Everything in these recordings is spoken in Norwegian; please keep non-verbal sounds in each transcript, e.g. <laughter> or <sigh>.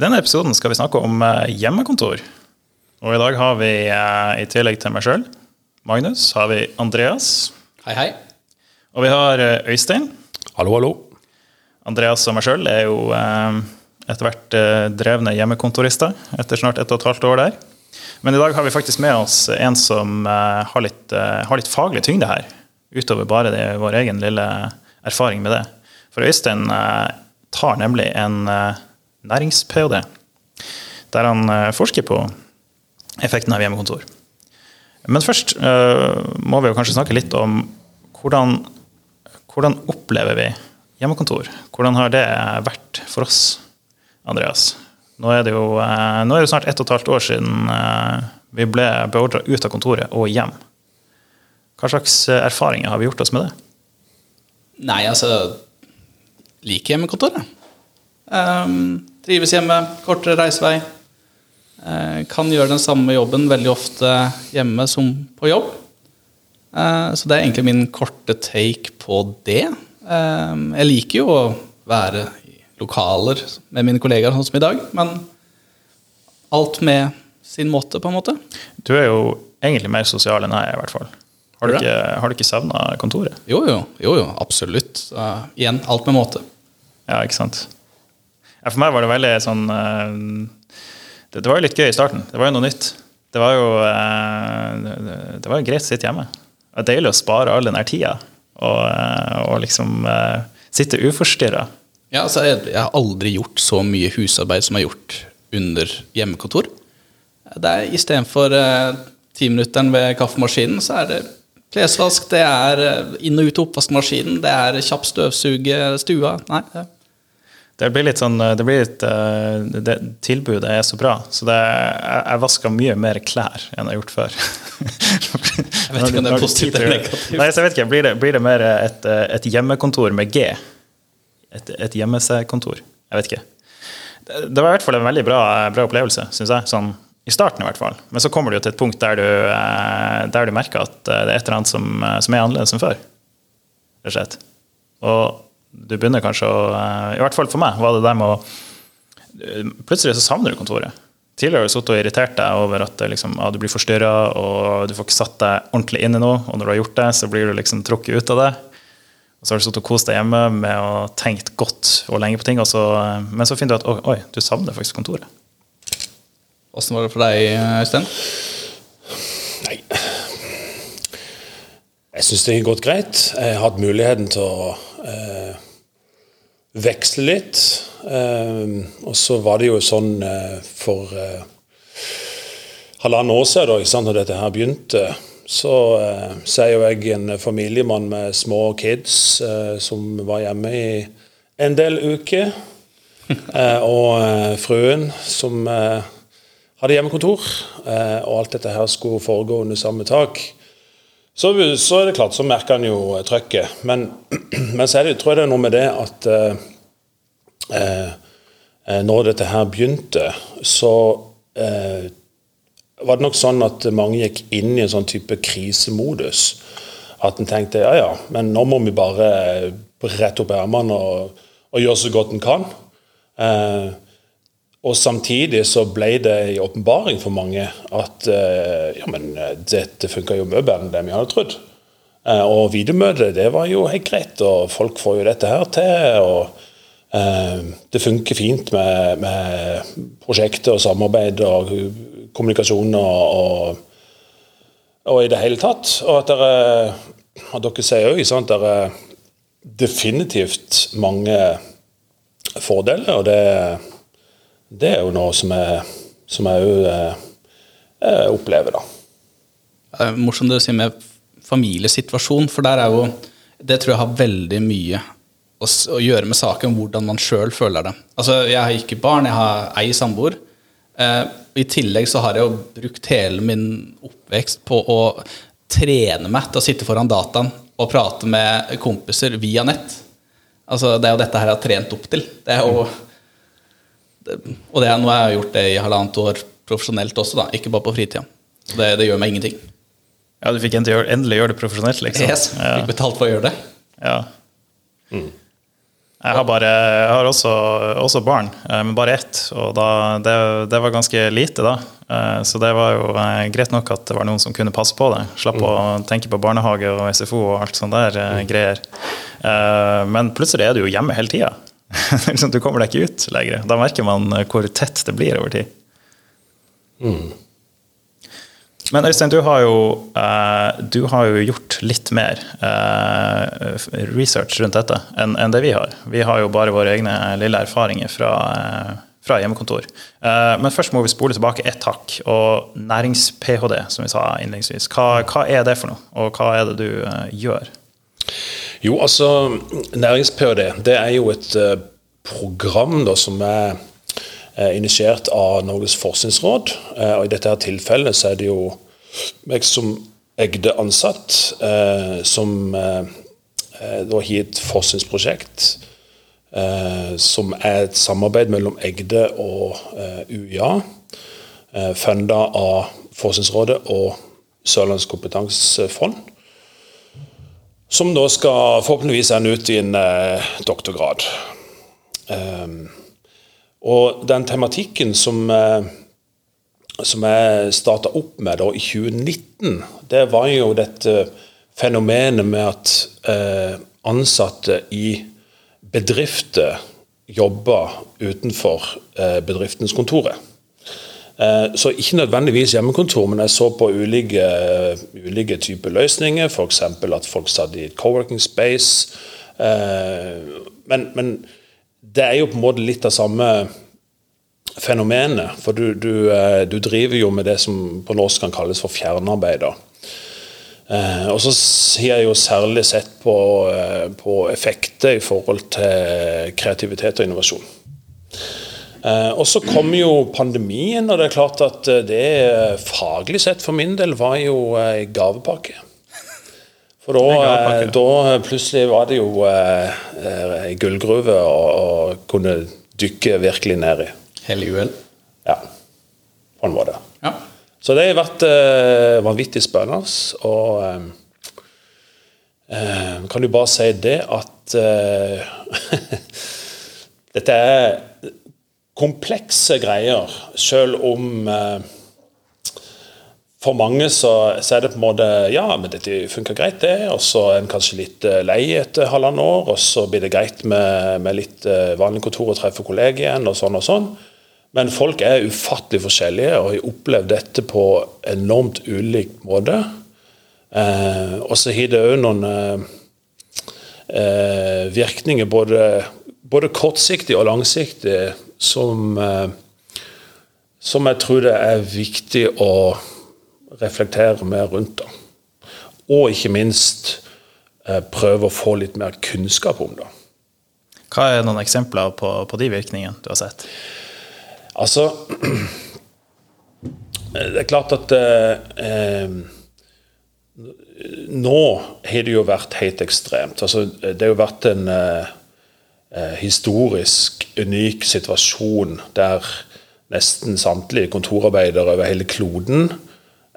I denne episoden skal vi snakke om eh, hjemmekontor. Og i dag har vi, eh, i tillegg til meg sjøl, Magnus, har vi Andreas. Hei, hei. Og vi har eh, Øystein. Hallo, hallo. Andreas og meg sjøl er jo eh, etter hvert drevne hjemmekontorister etter snart ett og et halvt år der. Men i dag har vi faktisk med oss en som har, litt, har litt faglig tyngde her, utover bare det, vår egen lille erfaring med det. For Øystein tar nemlig en nærings-ph.d. der han eh, forsker på effekten av hjemmekontor. Men først eh, må vi jo kanskje snakke litt om hvordan, hvordan opplever vi hjemmekontor? Hvordan har det vært for oss, Andreas? Nå er det jo, eh, er det snart ett og et halvt år siden vi ble beordra ut av kontoret og hjem. Hva slags erfaringer har vi gjort oss med det? Nei, altså Liker hjemmekontoret. Um, trives hjemme, kortere reisevei. Eh, kan gjøre den samme jobben veldig ofte hjemme som på jobb. Eh, så det er egentlig min korte take på det. Eh, jeg liker jo å være i lokaler med mine kollegaer, sånn som i dag, men alt med sin måte, på en måte. Du er jo egentlig mer sosial enn jeg i hvert fall. Har du ikke, har du ikke savna kontoret? Jo, jo, jo, jo absolutt. Uh, igjen, alt med måte. Ja, ikke sant. Ja, for meg var det veldig sånn eh, det, det var jo litt gøy i starten. Det var jo noe nytt. Det var jo, eh, det, det var jo greit å sitte hjemme. Det er deilig å spare all den her tida og, eh, og liksom sitte uforstyrra. Ja, altså, jeg, jeg har aldri gjort så mye husarbeid som jeg har gjort under hjemmekontor. Det er Istedenfor timinutteren ved kaffemaskinen, så er det klesvask, det er inn og ut av oppvaskmaskinen, det er kjapp støvsuge stua. Nei, det, Det blir litt sånn det blir litt, eh, det, Tilbudet er så bra, så det, jeg, jeg vasker mye mer klær enn jeg har gjort før. jeg vet ikke om det er positivt eller negativt. Nei, så jeg vet ikke, Blir det, blir det mer et, eh, et hjemmekontor med G? Et, et hjemmeskontor? Jeg vet ikke. Det, det var i hvert fall en veldig bra, bra opplevelse, syns jeg. Sånn, I starten, i hvert fall. Men så kommer du til et punkt der du, eh, der du merker at eh, det er et eller annet som, eh, som er annerledes enn før. Rett og slett. Og du begynner kanskje å eh, I hvert fall for meg var det der med å Plutselig så savner du kontoret. Tidligere har du sittet og irritert deg over at liksom, ja, du blir forstyrra, og du får ikke satt deg ordentlig inn i noe. Og når du har gjort det, så blir du liksom trukket ut av det. Og så har du sittet og kost deg hjemme med å tenkt godt og lenge på ting, og så, men så finner du at oi, oi, du savner faktisk kontoret. Åssen var det for deg, Øystein? Nei. Jeg syns det har gått greit. Jeg har hatt muligheten til å eh, veksle litt. Eh, og så var det jo sånn eh, for eh, halvannet år siden, da, ikke når dette her begynte, så, eh, så er jo jeg en familiemann med små kids eh, som var hjemme i en del uker. Og fruen som hadde hjemmekontor, og alt dette her skulle foregå under samme tak. Så, så er det klart, så merker han jo eh, trøkket. Men, <clears throat> men så det, tror jeg det er noe med det at eh, eh, eh, når dette her begynte, så eh, var det nok sånn at mange gikk inn i en sånn type krisemodus. At en tenkte ja ja, men nå må vi bare rette opp ermene og, og gjøre så godt en kan. Eh, og samtidig så ble det en åpenbaring for mange at eh, ja, men eh, dette funka jo mye bedre enn det vi hadde trodd. Eh, og videomøte, det var jo helt greit, og folk får jo dette her til. og eh, Det funker fint med, med prosjekter og samarbeid og kommunikasjon og, og, og i det hele tatt. Og at dere, og dere sier òg at det er definitivt mange fordeler, og det det er jo noe som jeg som jeg òg eh, opplever, da. Det er morsomt det du sier med familiesituasjon, for der er jo Det tror jeg har veldig mye å, å gjøre med saken, hvordan man sjøl føler det. Altså, Jeg har ikke barn, jeg har ei samboer. Eh, I tillegg så har jeg jo brukt hele min oppvekst på å trene meg til å sitte foran dataen og prate med kompiser via nett. Altså, Det er jo dette her jeg har trent opp til. Det er jo det, og det er noe jeg har gjort det i halvannet år profesjonelt også, da, ikke bare på fritida. Så det, det gjør meg ingenting. Ja, du fikk endelig gjøre, det profesjonelt, liksom. Yes, Ja. fikk betalt for å gjøre det. Ja. Jeg har, bare, jeg har også, også, barn, eh, men bare ett. Og da, det, det, var ganske lite da. Eh, så det var jo eh, greit nok at det var noen som kunne passe på det. Slapp mm. å tenke på barnehage og SFO og alt sånt der mm. greier. Men plutselig er du jo hjemme hele tida. <laughs> Liksom, du kommer deg ikke ut lenger. Da merker man hvor tett det blir over tid. Mm. Men Øystein, du har, jo, uh, du har jo gjort litt mer uh, research rundt dette enn en det vi har. Vi har jo bare våre egne lille erfaringer fra, fra hjemmekontor. men først må vi spole tilbake ett hakk. Og nærings-ph.d., som vi sa innledningsvis. Hva, hva, er det for noe, og hva er det du gjør? Jo, altså Nærings-ph.d. det er jo et program da, som er Eh, initiert av Norges forskningsråd. Eh, og I dette her tilfellet så er det jo meg som Egde ansatt, eh, som da har et forskningsprosjekt som er et samarbeid mellom Egde og UiA, funda av Forskningsrådet og Sørlandets kompetansefond. Som da skal forhåpentligvis ende ut i en doktorgrad. Um, og den tematikken som, eh, som jeg starta opp med da i 2019, det var jo dette fenomenet med at eh, ansatte i bedrifter jobber utenfor eh, bedriftens kontorer. Så ikke nødvendigvis hjemmekontor, men jeg så på ulike, ulike typer løsninger. F.eks. at folk satt i et co-working space. Men, men det er jo på en måte litt av samme fenomenet. For du, du, eh, du driver jo med det som på norsk kan kalles for fjernarbeid. Eh, og så har jeg jo særlig sett på, eh, på, effekter i forhold til kreativitet og innovasjon. Eh, og så kom jo pandemien, og det er klart at eh, det faglig sett for min del var jo ei gavepakke. For da, da, plutselig var det jo ei eh, gullgruve å, kunne dykke virkelig ned i. Hele uhell? Ja, på en måte. Ja. Så det har vært uh, vanvittig spennende. Og eh, eh, kan du bare si det at uh, <laughs> Dette er komplekse greier, selv om eh, for mange så, så, er det på en måte Ja, men dette funker greit, det. Og så er en kanskje litt uh, lei etter halvannet år, og så blir det greit med, med litt uh, vanlig kontor og treffe kolleger igjen, og sånn og sånn. Men folk er ufattelig forskjellige og har opplevd dette på enormt ulik måte. Eh, og så har det òg noen virkninger, både, både kortsiktig og langsiktig, som, som jeg tror det er viktig å reflektere mer rundt Da. Og ikke minst eh, prøve å få litt mer kunnskap om det. Hva er noen eksempler på, på de virkningene du har sett? Altså <clears throat> Det er klart at eh, Nå har det jo vært helt ekstremt. Altså, det har jo vært en eh, eh historisk unik situasjon der nesten samtlige kontorarbeidere over hele kloden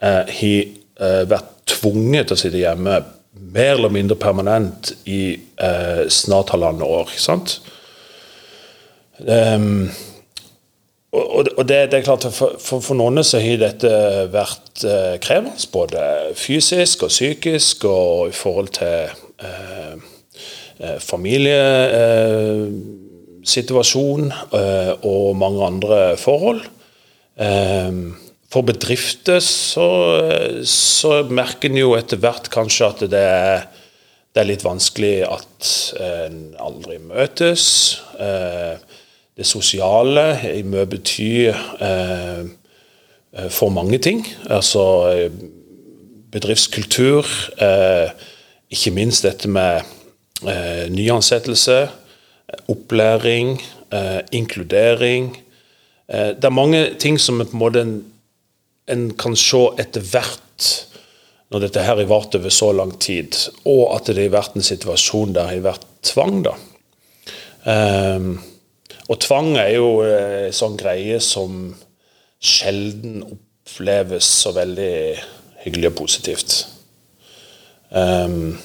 Eh, har eh, vært tvunget til å sitte hjemme mer eller mindre permanent i eh, snart halvannet år. ikke sant? Um, og, og det, det, er klart For, for, for noen så har dette vært krevende, både fysisk og psykisk, og i forhold til uh, familiesituasjon og mange andre forhold. For bedrifter så, så merker en jo etter hvert kanskje at det er, det er litt vanskelig at en aldri møtes. Eh, det sosiale i mye betyr for mange ting. Altså bedriftskultur. Eh, ikke minst dette med nyansettelse, opplæring, inkludering. Det er mange ting som en en en kan se etter hvert, når dette her har vart over så lang tid, og at det har vært en situasjon der det har vært tvang. da. Um, og tvang er jo en eh, sånn greie som sjelden oppleves så veldig hyggelig og positivt. Um,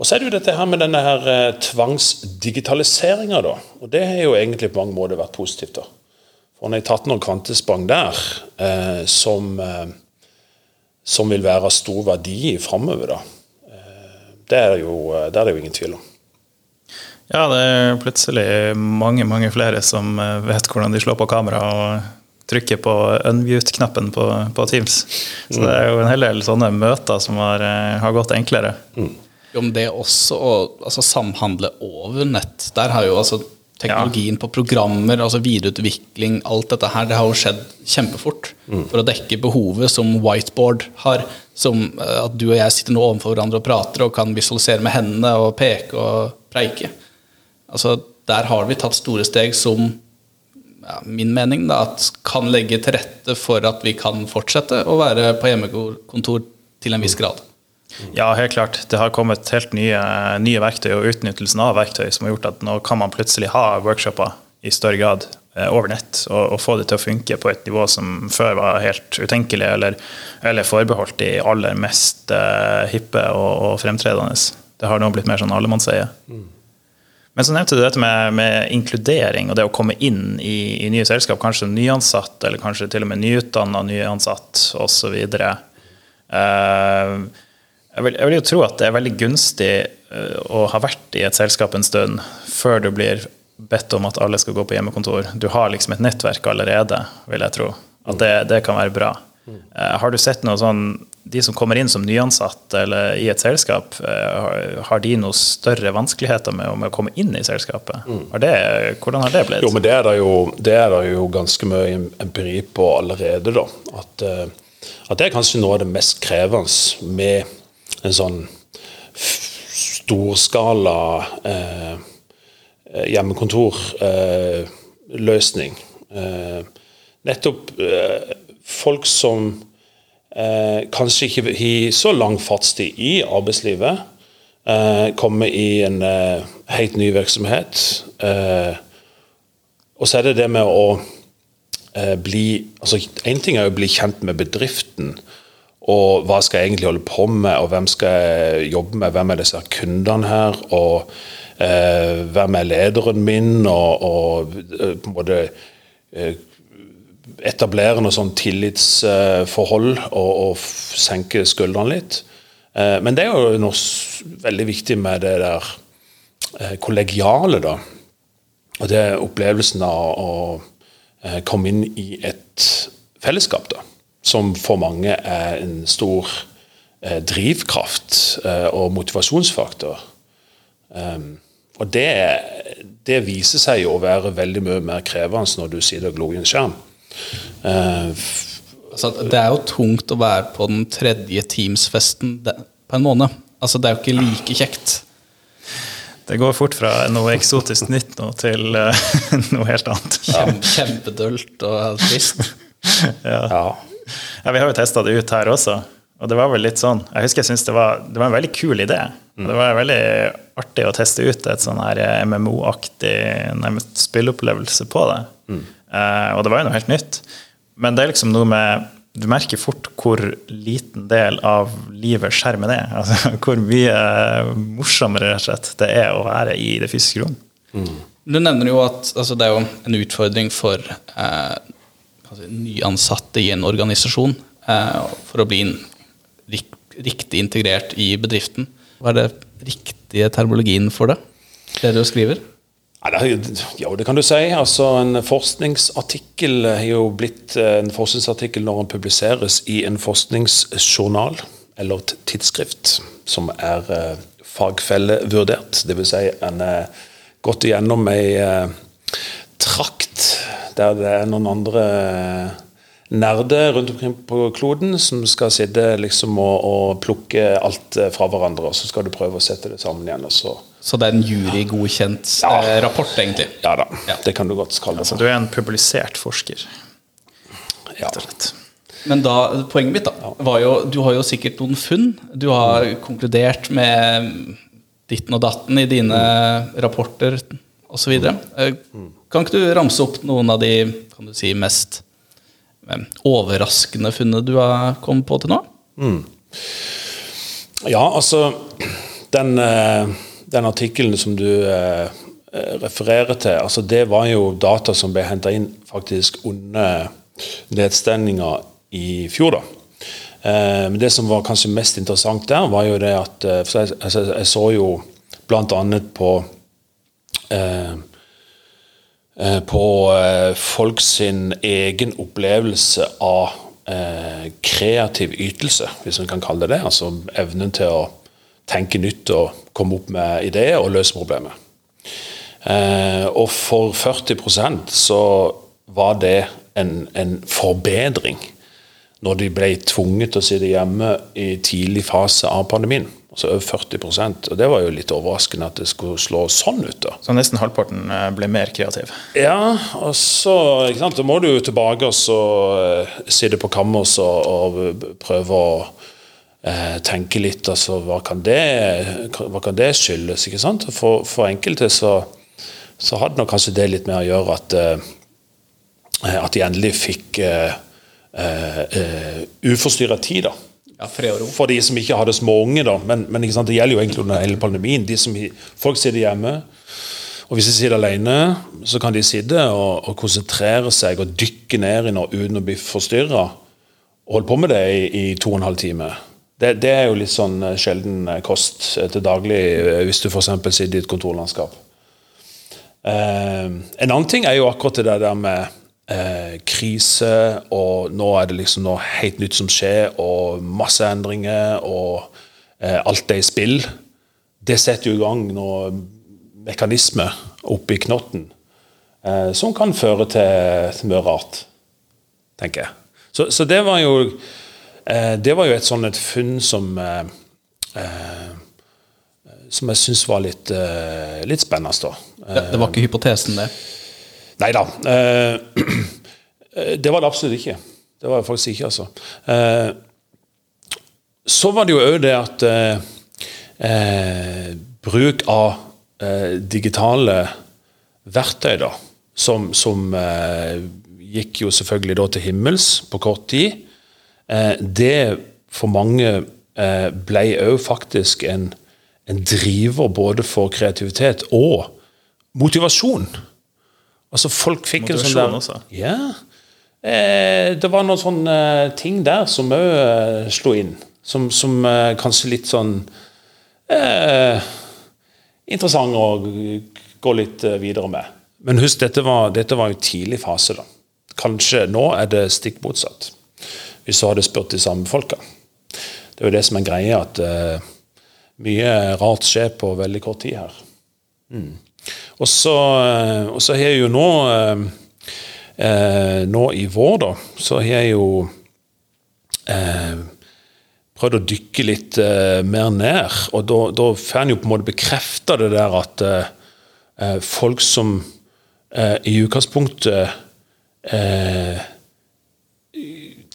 Og så er det jo dette her med denne her eh, tvangsdigitaliseringa. Og det har jo egentlig på mange måter vært positivt. da. For han har tatt noen kvantesprang der eh, som, eh, som vil være av stor verdi framover. Eh, det, er jo, eh, er det jo ingen tvil om. Ja, det er plutselig mange mange flere som eh, vet hvordan de slår på kamera og trykker på unmute-knappen på, på Teams. Så det er jo en hel del sånne møter som har, har gått enklere. Jo, men det også å altså, samhandle over nett. Der har jo altså teknologien på programmer, altså videreutvikling, alt dette her, det har jo skjedd kjempefort. For å dekke behovet som Whiteboard har. Som eh, at du og jeg sitter nå overfor hverandre og prater og kan visualisere med hendene og peke og preike. Altså, der har vi tatt store steg som ja, min mening da, at kan legge til rette for at vi kan fortsette å være på hjemmekontor til en viss grad. Ja, helt klart. Det har kommet helt nye, nye verktøy og utnyttelsen av verktøy som har gjort at nå kan man plutselig ha workshoper i større grad eh, over nett og, og få det til å funke på et nivå som før var helt utenkelig eller, eller forbeholdt de aller mest eh, hippe og, og, fremtredende. Det har nå blitt mer sånn allemannseie. Mm. Men så nevnte du dette med, med, inkludering og det å komme inn i, i nye selskap. Kanskje nyansatt, eller kanskje til og med nyutdanna nyansatt osv. Uh, jeg, vil, jeg vil jo tro at det er veldig gunstig uh, å ha vært i et selskap en stund før du blir bedt om at alle skal gå på hjemmekontor. Du har liksom et nettverk allerede, vil jeg tro. At det, det kan være bra. Uh, har du sett noe sånn De som kommer inn som nyansatt eller i et selskap, uh, har de noe større vanskeligheter med, med å komme inn i selskapet? Mm. Har det, hvordan har det blitt? Jo, men Det er det jo, det er det jo ganske mye empiri på allerede. da, at, at det er kanskje noe av det mest krevende med en sånn storskala eh, hjemmekontorløsning. Eh, nettopp eh, folk som eh, kanskje ikke har så lang fartstid i arbeidslivet, eh, kommer i en eh, helt ny virksomhet. og så er det det med å bli altså Én ting er å bli kjent med bedriften og hva skal jeg egentlig holde på med, og hvem skal jeg jobbe med? Hvem er disse kundene her? Og eh, hvem er lederen min? Og, og eh, på en måte eh, etablere noe sånn tillitsforhold og, og senke skuldrene litt. Eh, men det er jo noe veldig viktig med det der eh, kollegiale, da. Og det er opplevelsen av å eh, komme inn i et fellesskap, da som for mange er en stor eh, drivkraft eh, og motivasjonsfaktor. Um, og det, det, viser seg jo å være veldig mye mer krevende når du sitter og glor i en skjerm. Uh, altså, det er jo tungt å være på den tredje Teams-festen på en måned. Altså, det er jo ikke like kjekt. Det går fort fra noe eksotisk nytt nå til uh, <laughs> noe helt annet. Ja. kjempedølt og trist. <laughs> ja. ja. Ja, Vi har jo testa det ut her også. Og det var vel litt sånn Jeg husker jeg syntes det, det, var en veldig kul idé. Mm. Det var veldig artig å teste ut et sånn her eh, MMO-aktig spilleopplevelse på det. Mm. Uh, og det var jo noe helt nytt. Men det er liksom noe med Du merker fort hvor liten del av livet skjermen er. <laughs> Altså hvor mye morsommere rett og slett det er å være i det fysiske rom. Mm. Du nevner jo at altså, det er jo en utfordring for eh, nyansatte i en organisasjon eh, for å bli riktig integrert i bedriften. Hva er det riktige termologien for det? Det du skriver? Ja, det kan du si. Altså, en forskningsartikkel er jo blitt eh, en forskningsartikkel når den publiseres i en forskningsjournal eller et tidsskrift som er uh, fagfellevurdert. Dvs. Si en er gått igjennom ei trakt der det er noen andre nerder rundt omkring på kloden som skal sitte liksom og, og, plukke alt eh, fra hverandre, og så skal du prøve å sette det sammen igjen. Så. så, det er en jurygodkjent ja. Eh, rapport, egentlig? Ja da, ja. det kan du godt kalle det. Altså, du er en publisert forsker? Ja. Men da, poenget mitt da, var jo Du har jo sikkert noen funn. Du har mm. konkludert med ditten og datten i dine mm. rapporter osv. Mm. Kan ikke du ramse opp noen av de kan du si, mest eh, overraskende funnene du har kommet på til nå? Mm. Ja, altså den, eh, den artikkelen som du eh, refererer til, altså det var jo data som ble henta inn faktisk under nedstengninga i fjor. da. Eh, men det som var kanskje mest interessant der, var jo det at jeg, jeg så jo bl.a. på eh, på eh, folk sin egen opplevelse av eh, kreativ ytelse, hvis man kan kalle det det. Altså evnen til å tenke nytt og komme opp med ideer og løse problemet. Eh, og for 40% så var det en, en, forbedring når de ble tvunget til å sitte hjemme i tidlig fase av pandemien. Altså over 40% og Det var jo litt overraskende at det skulle slå sånn ut. da. Så nesten halvparten eh, ble mer kreativ? Ja, og så ikke sant, da må du jo tilbake og så uh, sitte på kammers og, og prøve å uh, tenke litt. altså Hva kan det, hva kan det skyldes? ikke sant? For, for enkelte så, så hadde nok kanskje det litt med å gjøre at, uh, at de endelig fikk uh, uforstyrra tid. da ja. For de som ikke hadde små unge, da. Men, men det gjelder jo egentlig under hele pandemien. De som, folk sitter hjemme. Og hvis de sitter alene, så kan de sitte og, og konsentrere seg og dykke ned i noe uten å bli forstyrra. Og holde på med det i, i to og en halv time. Det, det, er jo litt sånn eh, sjelden eh, kost eh, til daglig hvis du f.eks. sitter i et kontorlandskap. Eh, en annen ting er jo akkurat det der med eh, krise, og nå er det liksom noe helt nytt som skjer, og masse endringer, og eh, alt er i spill. Det setter jo i gang noen mekanismer oppi knotten eh, som kan føre til, til mye rart, tenker jeg. Så, så det var jo eh, det var jo et sånn et funn som eh, eh, som jeg syns var litt, litt spennende. da. Det, det var ikke hypotesen, det? Nei da. Eh, <clears throat> det var det absolutt ikke. Det var det faktisk ikke, altså. Eh, så var det jo òg det at eh, bruk av digitale verktøy, da, som, som gikk jo selvfølgelig da til himmels på kort tid, det for mange ble òg faktisk en, en driver både for kreativitet og motivasjon. Altså Folk fikk en sånn der også. Ja. Eh, det var noen sånne eh, ting der som òg eh, slo inn. Som, som eh, kanskje litt sånn eh, Interessant å gå litt eh, videre med. Men husk, dette var, dette var jo tidlig fase. da. Kanskje nå er det stikk motsatt. Hvis du hadde spurt de samme folka. Det er jo det som er greia, at mye rart skjer på veldig kort tid her. Mm. Og så, eh, og så har jeg jo nå eh, eh, Nå i vår, da, så har jeg jo eh, prøvd å dykke litt eh, mer ned. Og da, da får en jo på en måte bekrefta det der at eh, folk som i utgangspunktet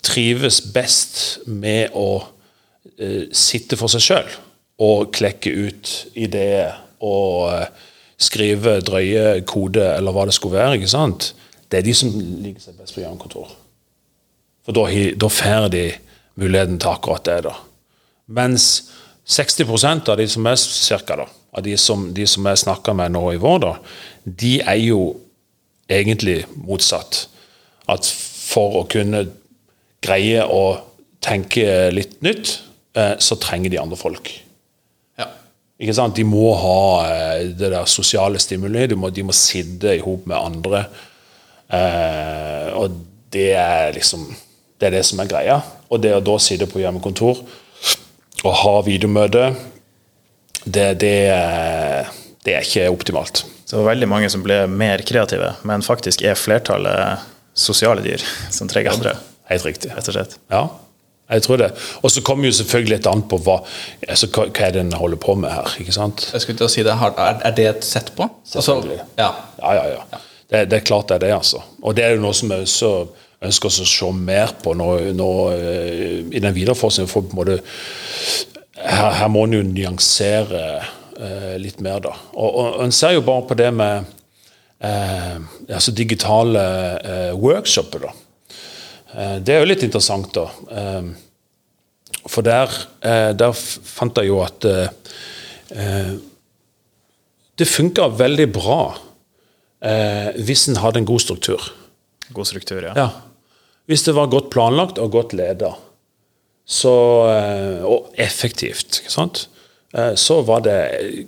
trives best med å sitte for seg sjøl og klekke ut ideer og skrive drøye kode, eller hva det skulle være. ikke sant? Det er de som liker seg best på hjemmekontor. For da, da får de muligheten til akkurat det. da. Mens 60% av de som er cirka da, av de som, de som jeg snakka med nå i vår, da, de er jo egentlig motsatt. At for å kunne greie å tenke litt nytt, eh, så trenger de andre folk. Ikke sant? De må ha eh, det der sosiale stimuli. De må, de må sitte i hop med andre. Eh, og det er liksom Det er det som er greia. Og det å da sitte på hjemmekontor og ha videomøte, det, det, det er ikke optimalt. Så det var veldig mange som ble mer kreative, men faktisk er flertallet sosiale dyr <laughs> som trenger andre. Helt riktig. Rett og slett. Ja, jeg tror det. Og så kommer jo selvfølgelig et annet på hva, altså, hva, hva er det en holder på med her. ikke sant? Jeg skulle til å si det, Er det et sett på? Altså, selvfølgelig. ja. ja, ja, ja. ja. Det, det, er klart det er det, altså. Og det er jo noe som jeg også ønsker oss å se mer på nå, nå eh, i den videre forskningen. For på en måte, her, her må en jo nyansere uh, litt mer, da. Og, og, en ser jo bare på det med uh, altså digitale uh, workshoper, da. Eh, det er jo litt interessant, da. Eh, for der, eh, der fant jeg jo at eh, Det funka veldig bra hvis en hadde en god struktur. God struktur, ja. Ja. Hvis det var godt planlagt og godt leda, så, og effektivt, så var det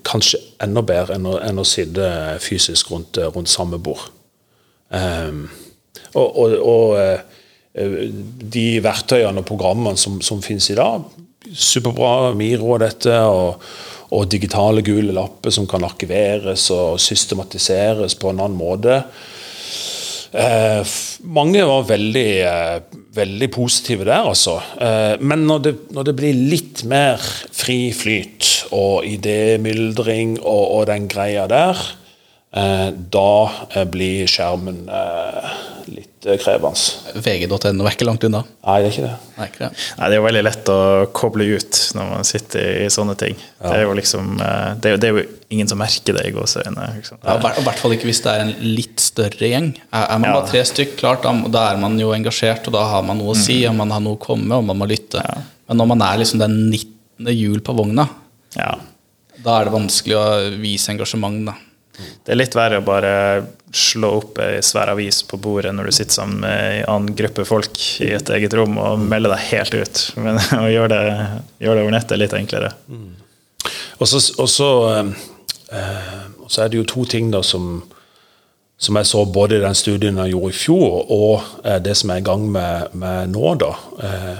kanskje enda bedre enn å, enn å sitte fysisk rundt, rundt samme bord. Um, og, og, og de verktøyene og programmene som, som finnes i dag, superbra. Miro og dette, og, og digitale gule lapper som kan arkiveres og systematiseres på en annen måte. Eh, mange var veldig, eh, veldig positive der, altså. Eh, men når det, når det blir litt mer fri flyt og idémyldring og, og den greia der, eh, da eh, blir skjermen eh, litt eh, krevende. VG.no er ikke langt unna. Nei, det er ikke det. Nei, ikke det. Nei, det er jo veldig lett å koble ut når man sitter i sånne ting. Det er jo liksom eh, det er jo, det er jo ingen som merker det i gåseøynene. Liksom. Ja, I hvert- fall ikke hvis det er en litt større gjeng. Er, man Ja. bare tre stykk, klart, da, da er man jo engasjert, og da har man noe å si, og man har noe å komme med, og man må lytte. Men når man er liksom den 19. hjul på vogna, Ja. da er det vanskelig å vise engasjement, da. Det er litt verre å bare slå opp ei svær avis på bordet når du sitter sammen med ei annen gruppe folk i et eget rom og melde deg helt ut. Men <laughs> å gjøre det, gjøre det over nettet er litt enklere. Så, og så, eh, eh, er det jo to ting da som, som jeg så både i den studien jeg gjorde i fjor, og eh, det som jeg er i gang med, med nå. da. Eh,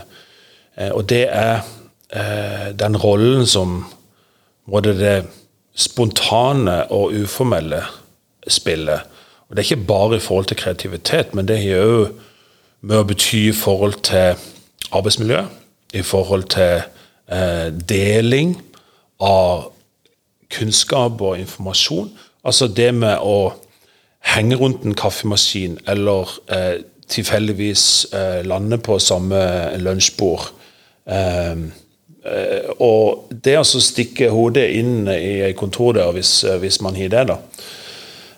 eh, og det er eh, den rollen som både det spontane og uformelle spillet. Og Det er ikke bare i forhold til kreativitet, men det har òg med å bety i forhold til arbeidsmiljø, i forhold til eh, deling av kunnskap og informasjon. Altså det med å henge rundt en kaffemaskin eller eh, tilfeldigvis eh, lande på samme lunsjbord. Eh, og det å stikke hodet inn i ei kontordør hvis, eh, hvis man har det, da.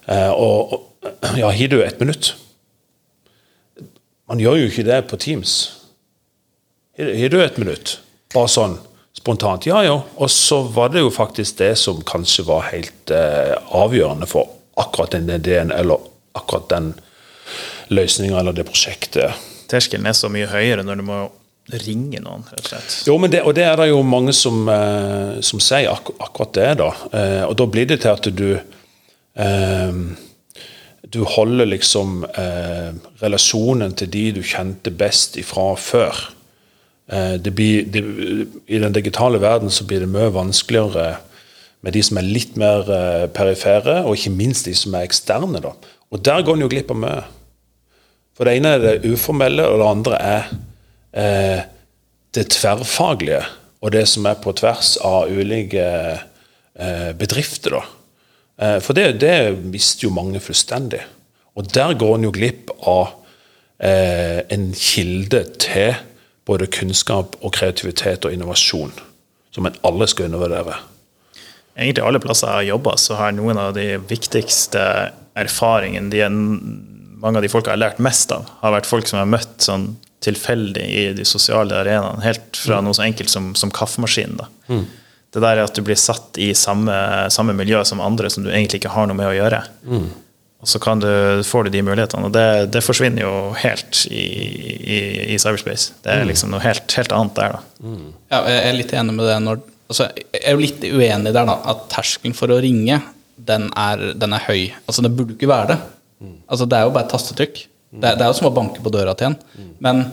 Eh, og, ja, har du ett minutt? Man gjør jo ikke det på Teams. Har du et minutt? Bare sånn spontant. Ja, ja. Og så var det jo faktisk det som kanskje var helt eh, avgjørende for akkurat den ideen, eller akkurat den løsninga eller det prosjektet. Terskelen er så mye høyere når du må ringe noen, rett og slett. Jo, men det, og det er det jo mange som, eh, som sier ak akkurat det, da. Eh, og da blir det til at du eh, Du holder liksom eh, relasjonen til de du kjente best ifra før. Eh, det blir, det, I den digitale verden så blir det mye vanskeligere med de som er litt mer eh, perifere, og ikke minst de som er eksterne. da. Og der går en jo glipp av mye. For det ene er det uformelle, og det andre er eh, det tverrfaglige. Og det som er på tvers av ulike eh, bedrifter. Eh, for det, det mister jo mange fullstendig. Og der går en jo glipp av eh, en kilde til både kunnskap og kreativitet og innovasjon. Som en alle skal undervurdere. Egentlig alle plasser jeg har jobba, så har noen av de viktigste erfaringene de mange av de folka jeg har lært mest av, har vært folk som jeg har møtt sånn tilfeldig i de sosiale arenaene. Helt fra noe så enkelt som, som kaffemaskinen. da. Det der er at du blir satt i samme, samme miljø som andre som du egentlig ikke har noe med å gjøre. Og så kan du, får du de mulighetene. Og det, det forsvinner jo helt i, i, i cyberspace. Det er liksom noe helt, helt annet der, da. Ja, jeg er litt enig med det når altså, Jeg er jo litt uenig der, da. At terskelen for å ringe, den er, den er høy. Altså, det burde ikke være det. Altså, det er jo bare et tastetrykk. Det, det er jo som å banke på døra til en. Men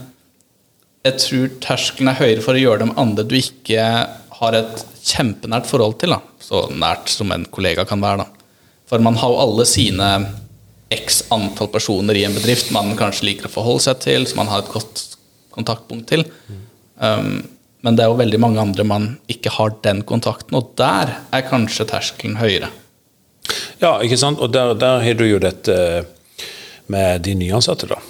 jeg tror terskelen er høyere for å gjøre det med andre du ikke har et kjempenært forhold til. Da. Så nært som en kollega kan være. Da. For man har jo alle sine x antall personer i en bedrift man kanskje liker å forholde seg til, som man har et godt kontaktpunkt til. Um, men det er jo veldig mange andre man ikke har den kontakten, og der er kanskje terskelen høyere. Ja, ikke sant? Og der, der har du jo dette med de nyansatte, da.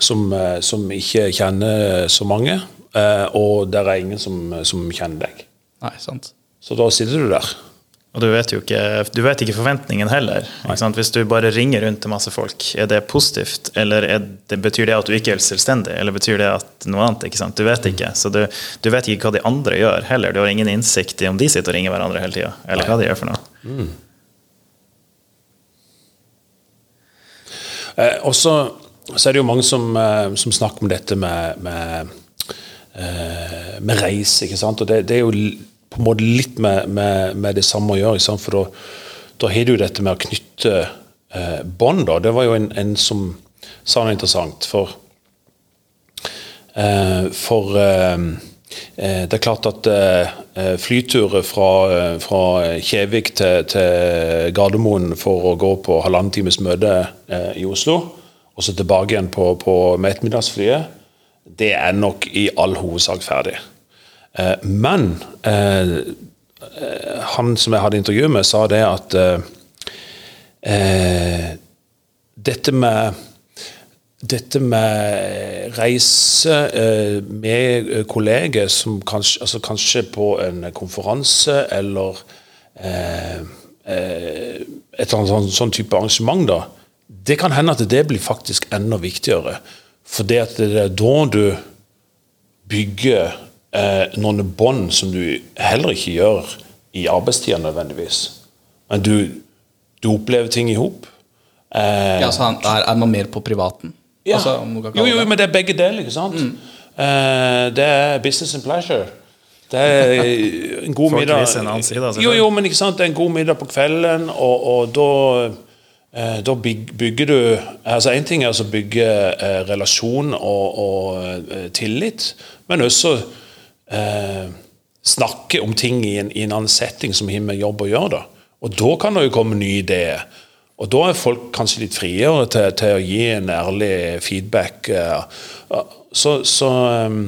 Som, eh, som ikke kjenner så mange. eh, Og der er ingen som, som kjenner deg. Nei, sant? Så da sitter du der Og du vet jo ikke, du vet ikke forventningen heller. Ikke Hvis du bare ringer rundt til masse folk, er det positivt? Eller det, betyr det at du ikke er selvstendig? Eller betyr det at noe annet? ikke sant? Du vet ikke. Så du, du, vet ikke hva de andre gjør heller. Du har ingen innsikt i om de sitter og ringer hverandre hele tida, eller hva de gjør for noe. Mm. Og så er det jo mange som, eh, som snakker om dette med, med, eh, med reis, ikke sant? Og det, det er jo på en måte litt med, med, med det samme å gjøre. For da, da har du dette med å knytte eh, bånd. Det var jo en, en, som sa noe interessant. For, eh, for eh, eh det er klart at eh, eh, flyturer fra, fra Kjevik til, til, Gardermoen for å gå på halvannen times møte i Oslo, og så tilbake igjen på, på med ettermiddagsflyet, det er nok i all hovedsak ferdig. Eh, men eh, han som jeg hadde intervju med, sa det at eh, dette med dette med reise med kolleger, som kanskje, altså kanskje på en konferanse eller et eller annet sånn, sånn, type arrangement, da, det kan hende at det blir faktisk enda viktigere. For det at det er da du bygger eh, noen bånd som du heller ikke gjør i arbeidstida nødvendigvis. Men du, du opplever ting i hop. Eh, ja, er, er, man mer på privaten? Ja. Altså, jo, jo, men det er begge deler, ikke sant? Mm. Uh, det er business and pleasure. Det er en god middag en side, Jo, jo, men ikke sant? det er en god middag på kvelden, og, og da uh, da bygger du altså Én ting er å bygge uh, relasjon og, og eh, tillit, men også eh, snakke om ting i en, i en, annen setting som har med jobb å gjøre. da. Og da kan det jo komme nye ideer. Og da er folk kanskje litt friere til, til å gi en ærlig feedback. Eh, så, så eh,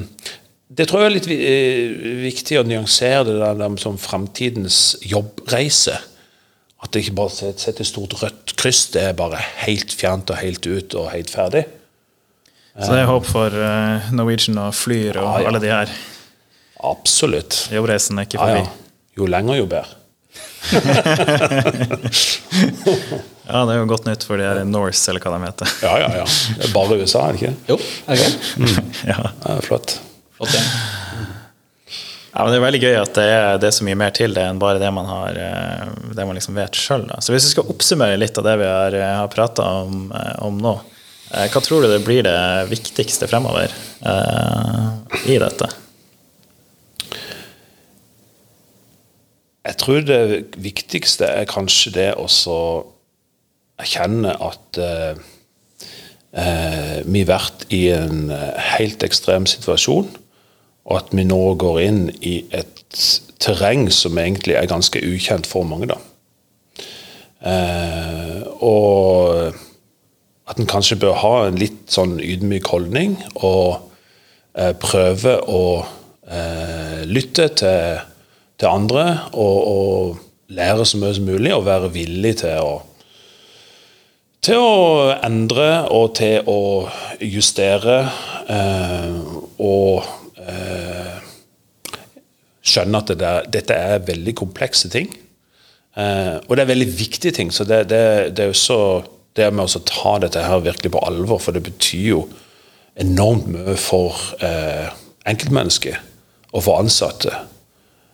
det tror jeg er litt eh, viktig å nyansere det der som framtidens jobbreise. At det ikke bare setter et stort rødt kryss. Det er bare helt fjernt og helt ut og helt ferdig. Så det er håp for Norwegian og Flyr og ja, ja. alle de her? Absolutt. Jobbreisen er ikke forbi. Ja. Jo lenger, jo bedre. <laughs> ja, det er jo godt nytt for de her Norse, eller hva de heter. ja, ja, ja. Det er bare USA, er det ikke? Jo, er det ikke? Mm. <laughs> ja. ja. Flott. flott ja. Ja, men Det er veldig gøy at det er, det er, så mye mer til det enn bare det man, har, eh, det man liksom vet sjøl. Så hvis vi skal oppsummere litt av det vi har, eh, har prata om, eh, om, nå, hva tror du det blir det viktigste fremover uh, i dette? Jeg tror det viktigste er kanskje det å erkjenne at eh, eh, vi har vært i en eh, helt ekstrem situasjon, og at vi nå går inn i et terreng som egentlig er ganske ukjent for mange. da. Eh, og at en kanskje bør ha en litt sånn ydmyk holdning og eh, prøve å eh, lytte til til andre og, og, lære så mye som mulig og være villig til å til å endre og til å justere eh, og eh, skjønne at det der, dette er veldig komplekse ting. Eh, og det er veldig viktige ting. Så det, det, det er jo så det med å ta dette her virkelig på alvor, for det betyr jo enormt mye for eh, enkeltmennesket og for ansatte.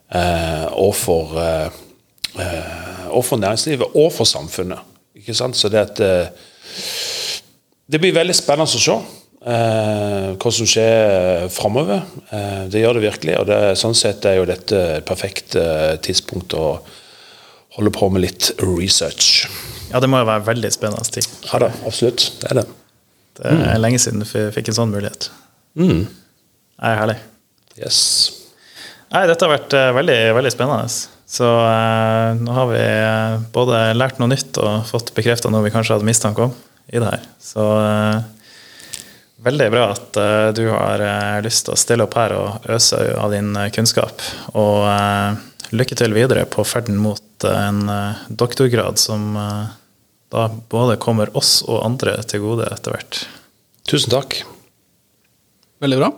Eh, og for, eh, eh, og for næringslivet og for samfunnet. Ikke sant? Så det at Det blir veldig spennende å se. Eh, hva som skjer framover. Eh, det gjør det virkelig. og det, Sånn sett er jo dette et perfekt eh, tidspunkt å holde på med litt research. Ja, det må jo være veldig spennende tid. Ja da, absolutt. Det er det. Det er mm. lenge siden du fikk en sånn mulighet. Mm. Det er herlig. Yes. Nei, dette har vært uh, veldig, veldig spennende. Så eh, nå har vi uh, både lært noe nytt og fått bekrefta noe vi kanskje hadde mistanke om i det her. Så veldig bra at du har lyst til å stille opp her og øse av din kunnskap. Og lykke til videre på ferden mot en doktorgrad som da både kommer oss og andre til gode etter hvert. Tusen takk. Veldig bra.